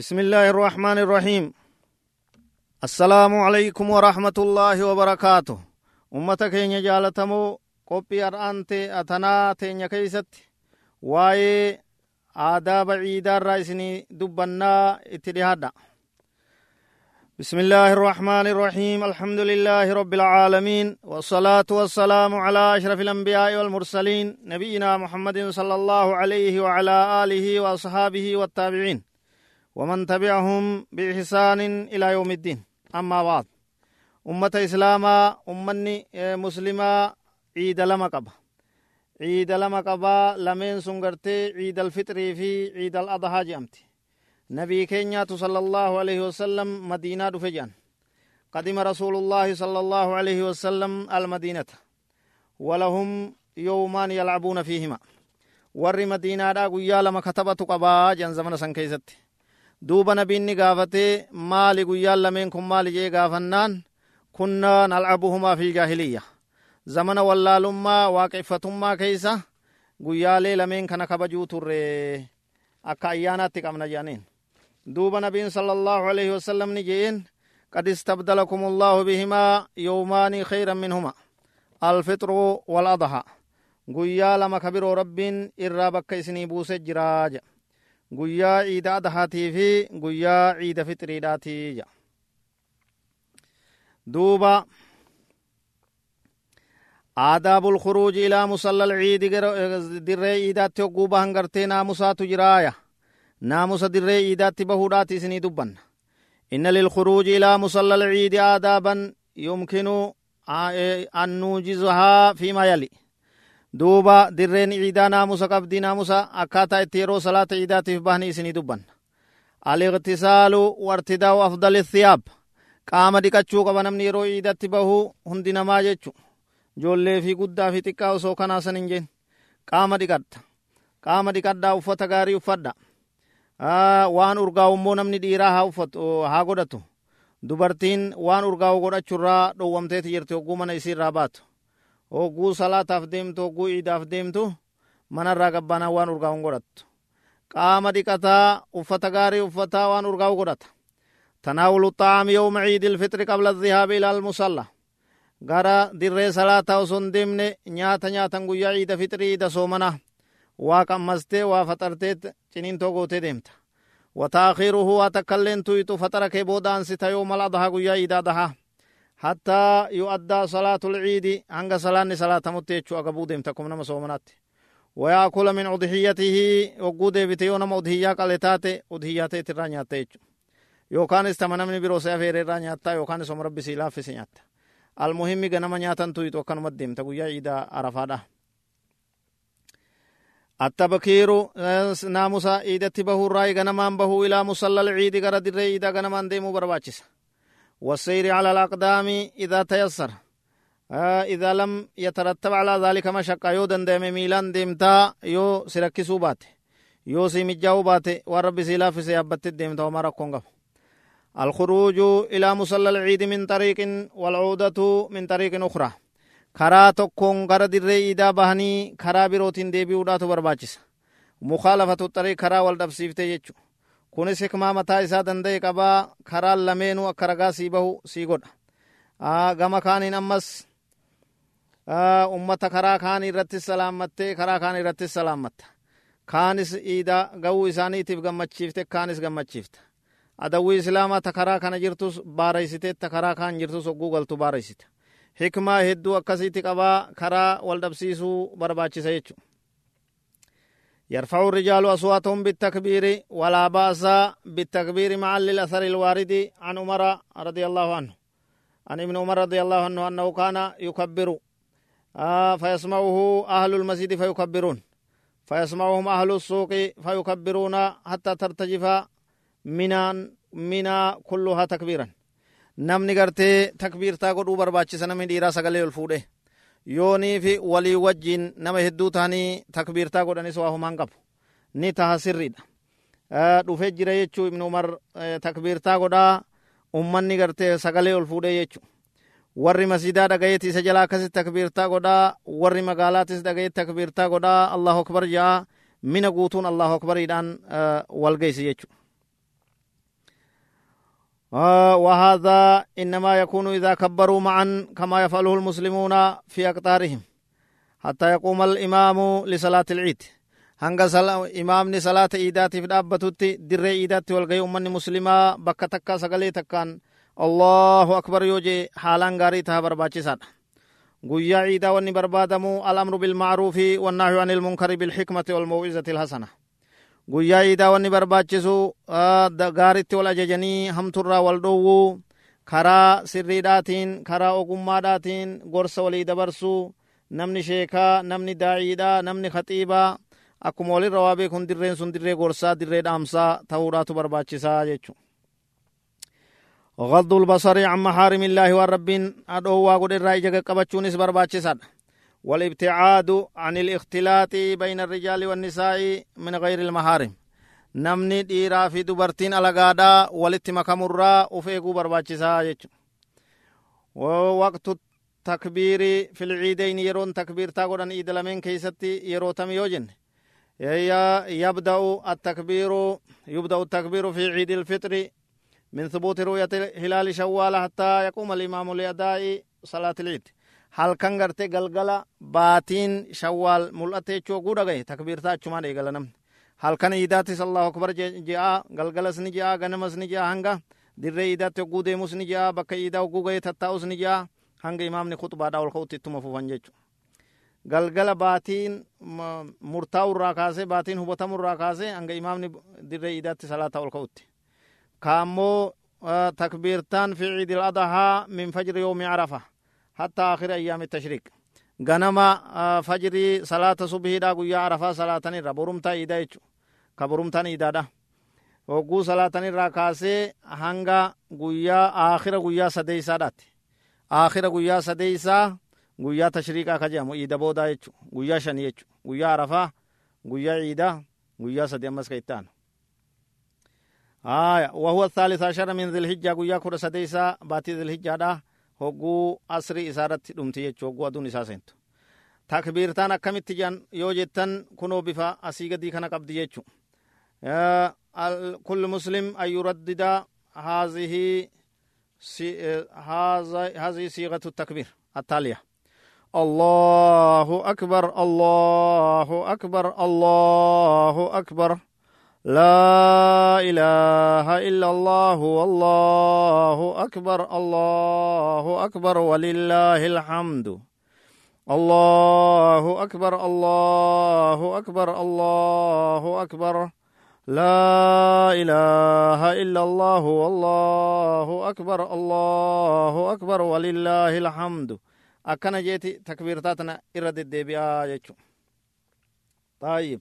بسم الله الرحمن الرحيم. السلام عليكم ورحمة الله وبركاته. أمتك إن جالتمو قبي أرأنت أتنا تين كيست واي آداب عيدا الرئيسني دبنا اتدهادا بسم الله الرحمن الرحيم. الحمد لله رب العالمين. والصلاة والسلام على أشرف الأنبياء والمرسلين نبينا محمد صلى الله عليه وعلى آله وأصحابه والتابعين. ومن تبعهم بإحسان إلى يوم الدين. أما بعد أمة إسلاما أمني مسلمة عيد لما قبا عيد لما قبا لمن سنغرتي عيد الفطر في عيد الأضحى جامتي. نبي كينيا صلى الله عليه وسلم مدينة دفجان. قدم رسول الله صلى الله عليه وسلم المدينة. ولهم يومان يلعبون فيهما. ور مدينة دا قيا لما كتبت قبا جن زمن سن كيستي duuba nabiinni gaafate maali guyyaan lameen kun maali jee gaafannaan kunnaa nalcabuhumaa fi jaahiliyya zamana wallaalummaa waaqeffatummaa keeysa guyyaalee lameen kana kabajuu turre akka ayyaanaatti qabna jedhaniin duuba nabiin sala allahu alaihi wasalam ni قد استبدلكم الله بهما يومان خيرا منهما الفطر والأضحى قيا لما كبروا رب إرى بك إسني بوس جراج guyyaa ciida adahaatii fi guyyaa ciida fixiriidhaatii ja duuba aadaabul khuruuji ilaa musallal ciidi dirree ciidaatti hogguu bahan gartee naamusaatu jiraaya naamusa dirree ciidaatti bahuudhaati isinii dubbanna inna lilkhuruuji ilaa musallal ciidi aadaaban yumkinu an nuujizahaa fiimaa duuba dirreen ciidaa naamusa qabdi naamusa akkaataa itti yeroo salaata ciidaatiif bahni isinii dubbanna aliqtisaalu wartidaa'u afdali thiyaab qaama dhiqachuu qaba namni yeroo ciidatti bahu hundi namaa jechu ijoollee fi guddaa fi xiqqaa osoo kanaasan hin jeen qaama dhiqadha qaama dhiqadhaa uffata gaarii uffadha waan urgaa'u immoo namni dhiiraa haa uffatu haa godhatu dubartiin waan urgaa'u godhachurraa dhowwamteeti jirti hogguu mana isiirraa baatu hogguu salaataaf deemtu hogguu ciidaaf deemtu manarraa gabbaanaa waan urgaa'uun godhattu qaama dhiqataa uffata gaarii uffataa waan urgaa'u godhata tanaawulu xaa'ami yawma ciidi ilfixri qabla dhihaabi ila almusalla gara dirree salaataa osoo hin deemne nyaata nyaatan guyyaa ciida fixrii ciida soomanaa waa qammastee waa faxartee ciniintoo gootee deemta wataakiiruhu waa takkailleen tuyxu faxara kee booda ansita yoomal adahaa guyyaa ciidaa dahaa حتى يؤدى صلاة العيد عنق صلاة صلاة متيتشو أقبو ديم تكم نما صومنات ويأكل من أضحيته وقود بتيو نما أضحية قلتات أضحيات ترانيات تيتشو. يوكان استمنا من بروسيا فير رانيات يوكان سوم ربي سيلا في سنيات المهم غنما نياتن تويت وكان مديم تقويا عيدا عرفادا. التبكير ناموسا عيدتي بهو راي غنمان بهو إلى مصلى العيد غرد الرئي عيدا غنمان ديمو برباچسا والسير على الأقدام إذا تيسر. آه إذا لم يترتب على ذلك مشقة يو دندم ميلان ديمتا يو سركسو بات يو سيمجاو بات ورب سيلا في سيابت ديمتا وما الخروج إلى مصلى العيد من طريق والعودة من طريق أخرى. karaa tokkoon gara dirree iidaa bahanii karaa birootiin deebi'uudhaatu barbaachisa mukaalafatu xarii karaa wal dhabsiifte jechu kunis hikmaa mataa isaa danda'e qabaa karaan lameenuu akka ragaa sii bahu sii godha gama kaaniin ammas ummata karaa kaan irratti salaammattee karaa kaan irratti salaammatta kaanis iida ga'uu isaaniitiif gammachiifte kaanis gammachiifta adawwii islaamaa ta karaa kana jirtus baareysite ta karaa kaan jirtus hogguu galtu baareysita hikmaa hedduu akkasitti qabaa karaa wal barbaachisa jechu يرفع الرجال أصواتهم بالتكبير ولا بأس بالتكبير مع الأثر الوارد عن عمر رضي الله عنه. عن ابن عمر رضي الله عنه أنه كان يكبر. آه فيسمعه أهل المسجد فيكبرون. فيسمعهم أهل السوق فيكبرون حتى ترتجف منا منا كلها تكبيرا. gartee takbiirtaa godhuu barbaachisa namni dhiiraa sagalee ol fuudhe yoonii fi walii wajjin nama hedduu ta'anii takbiirtaa godhanis waa humaan qabu ni taha sirriidha dhufee jira jechuu ibnu umar takbiirtaa godhaa ummanni gartee sagalee ol fuudhee jechuu warri masjidaa dhagayeeti isa jalaa akkasitti takbiirtaa godhaa warri magaalaatis dhagayeeti takbiirtaa godhaa allahu akbar ja'a mina guutuun allahu akbariidhaan wal geessi jechuu وهذا إنما يكون إذا كبروا معا كما يفعله المسلمون في أقطارهم حتى يقوم الإمام لصلاة العيد hanga imaamni salaata iidaatiif dhaabbatutti dirree iidaatti walgahii ummanni muslimaa bakka takka sagalee takkaan allahu akbar yoo jee haalaan gaarii taha barbaachisaadha guyyaa ciidaa wanni barbaadamu al'amru bilmacruufi wannahyu an ilmunkari bilxikmati walmaw'izati ilhasana guyyaa ciidaa wanni barbaachisu gaaritti wal ajajanii hamturraa wal dhowwuu karaa sirriidhaatiin karaa ogummaadhaatiin gorsa walii dabarsuu namni sheekaa namni daaciidha namni khaxiibaa akkuma walirra waa beekun dirreen sun dirree gorsaa dirree dhaamsaa ta'uudhaatu barbaachisaa jechu غض البصر عن محارم الله والربين أدعوا قد الرأي جاك قبتشونس برباتشساد والابتعاد عن الاختلاط بين الرجال والنساء من غير المحارم. نمني ديرا في دبرتين على غادا والاتمكم الرا وفي قبر باتشيسا ووقت التكبير في العيدين يرون تكبير تاغوران ايد لمن كيستي يرو تم يوجن. يبدأ التكبير يبدأ التكبير في عيد الفطر من ثبوت رؤية هلال شوال حتى يقوم الإمام لأداء صلاة العيد. باتين شوال ملأتي چو غودا گئے تکبیر تا چما دے گلنم هل كان عيدات الله أكبر جاء غلغلا سني جاء غنمس ني جاء هنگا در عيدات غودے مسني جاء بك عيدا غو گئے تتاوس ني جاء هنگا إمام نے خطبہ دا ول خوتی تم فوفن جچو galgala baatiin murtaa'u irraa kaasee baatiin hubatamu irraa kaasee hanga imaamni dirree iidaatti salaata ol ka'utti kaammoo takbiirtaan fi ciidil adahaa min fajri yoomi arafa. Hatta akhira ayyaami tashriiq ganama fajrii salaata subhiidha guyyaa arafaa salaatanirra borumtaa iidaa jechu ka borumtaan iidaadha hogguu salaatanirraa kaasee hanga guyyaa aakhira guyyaa sadeeysaadhaatti aakhira guyyaa sadeeysaa guyyaa tashriiqaa ka jedhamu iida boodaa jechu guyyaa shanii jechu guyyaa arafaa guyyaa ciidaa guyyaa sadi ammas ka itti aanu آية وهو الثالث عشر من ذي الحجة قويا كورا سديسا باتي ذي الحجة دا هقو أسري إسارة دمتي يجو هقو أدون إسا سنتو تكبير تانا كمت جان يوجتن كنو بفا أسيغ دي كان قبضي يجو كل مسلم أن يردد هذه هذه صيغة التكبير التالية الله أكبر الله أكبر الله أكبر لا إله إلا الله والله أكبر الله أكبر ولله الحمد. الله أكبر الله أكبر الله أكبر. لا إله إلا الله والله أكبر الله أكبر ولله الحمد. jeeti takbiirtaa tana irra deddeebi'aa jechu taayib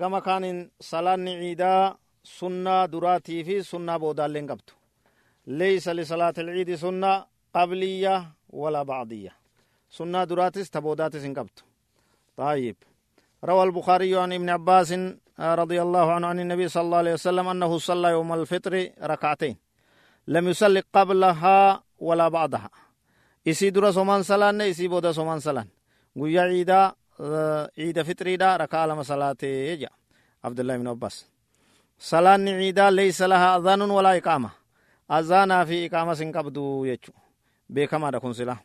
gama kaanin salaanni ciidaa sunnaa duraatii fi sunnaa boodaalleen qabdu leysa lisalaati ilciidi sunna qabliyya walaa bacdiyya sunnaa duraatis ta boodaatis hin qabdu طيب روى البخاري عن ابن عباس رضي الله عنه عن النبي صلى الله عليه وسلم أنه صلى يوم الفطر ركعتين لم يصلي قبلها ولا بعدها isii dura somaan salaanne isii booda somaan salaan guyyaa ciidaa ciida fitriidha rakaa lama salaatee jedha abdullahi ibn abbas salaanni ciidaa leysa lahaa adhaanun walaa iqaama azaanaa fi iqaamas hin qabdu jechu beekamaadha kun sila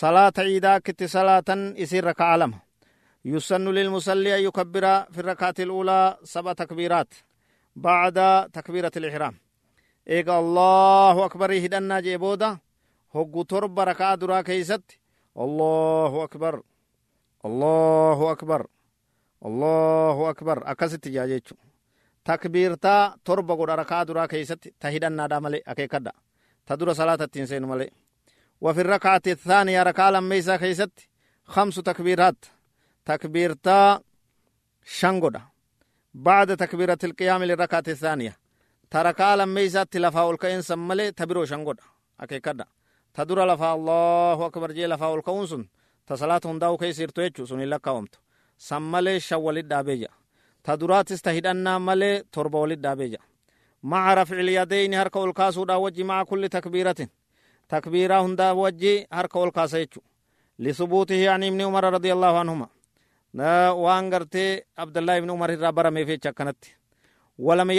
salaata ciidaa akkitti salaatan isin rakaa lama يسن للمصلي أن يكبر في الركعة الأولى سبع تكبيرات بعد تكبيرة الإحرام إيقا الله أكبر هدنا جيبودا hoggu torba rakaa duraa keeysatti allahu akbar allahu akbar allahu akbar akkasitti jaa jechu takbiirtaa torba godha rakaa duraa keeysatti ta hidhannaadha male akeekadha ta dura salaata ittiin seenu وفي الركعة الثانية ركعة لميسا كيست خمس تكبيرات تكبيرتا شنغودا بعد تكبيرة القيام للركعة الثانية تركا لميسا تلفا الكين سمالي تبرو شنغودا ta dura lafa allahu akbar jee lafaa ol ka'uun sun ta salaata hundaa'u keessiirtu jechuu sun hin lakkaawamtu san malee shan walit dhaabee jira ta duraatis ta hidhannaa malee torba walit dhaabee jira maca rafci lyadeyni harka ol kaasuudha wajji maca kulli takbiiratin takbiiraa hundaa wajji harka ol kaasa jechuu lisubuutihi an ibni umara radi allahu anhuma waan gartee abdallah ibni umar irraa barameef jecha akkanatti ولم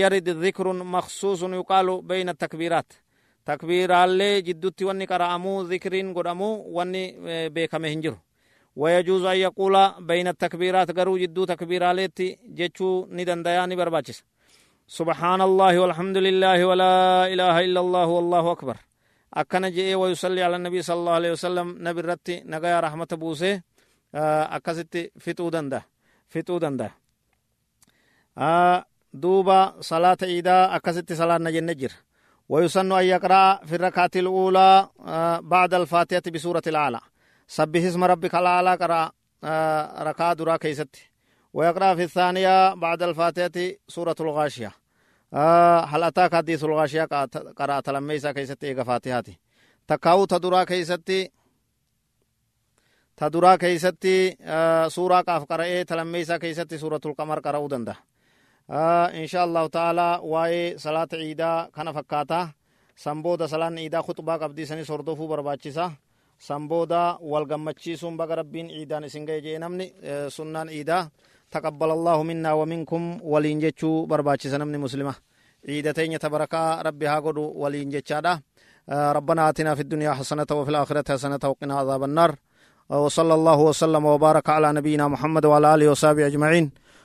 يرد ذكر مخصوص يقال بين التكبيرات تكبيرالlee jiddutti wanni qara'amuu zikriin godhamuu wanni beekame hin jiru. ويجوز أن يقول بين التكبيرات قروا جدو تكبيراليت جتشو ندن دياني برباچس سبحان الله والحمد لله ولا إله إلا الله والله أكبر أكن جئ ويصلي على النبي صلى الله عليه وسلم نبي رتي نغايا رحمة بوسه أكست فتو دندا فتو دندا دوبا صلاة إيدا أكست صلاة نجن نجر ويسن أن يقرأ في الركعة الأولى بعد الفاتحة بسورة الأعلى. سبح اسم ربك الأعلى قرأ ركعة درا كيست ويقرأ في الثانية بعد الفاتحة سورة الغاشية. هل أتاك حديث الغاشية؟ قرأت لميسا كيست إيغا فاتحاتي تكاو تدرا كيست تدرا كيست سورة قاف قرأي تلميسا كيست سورة القمر قرأو دنده إن شاء الله تعالى واي صلاة عيدا كان فكاتا سنبودا صلاة عيدا خطبة قبدي سني سردوفو برباچسا سنبودا والغمچيسون بغ ربين عيدان سنگي جينمني سنان عيدا تقبل الله منا ومنكم ولين جچو برباچسا نمني مسلمة عيدتين تبركا ربي هاغدو ولين جچادا ربنا آتنا في الدنيا حسنة وفي الآخرة حسنة وقنا عذاب النار وصلى الله وسلم وبارك على نبينا محمد وعلى آله وصحبه أجمعين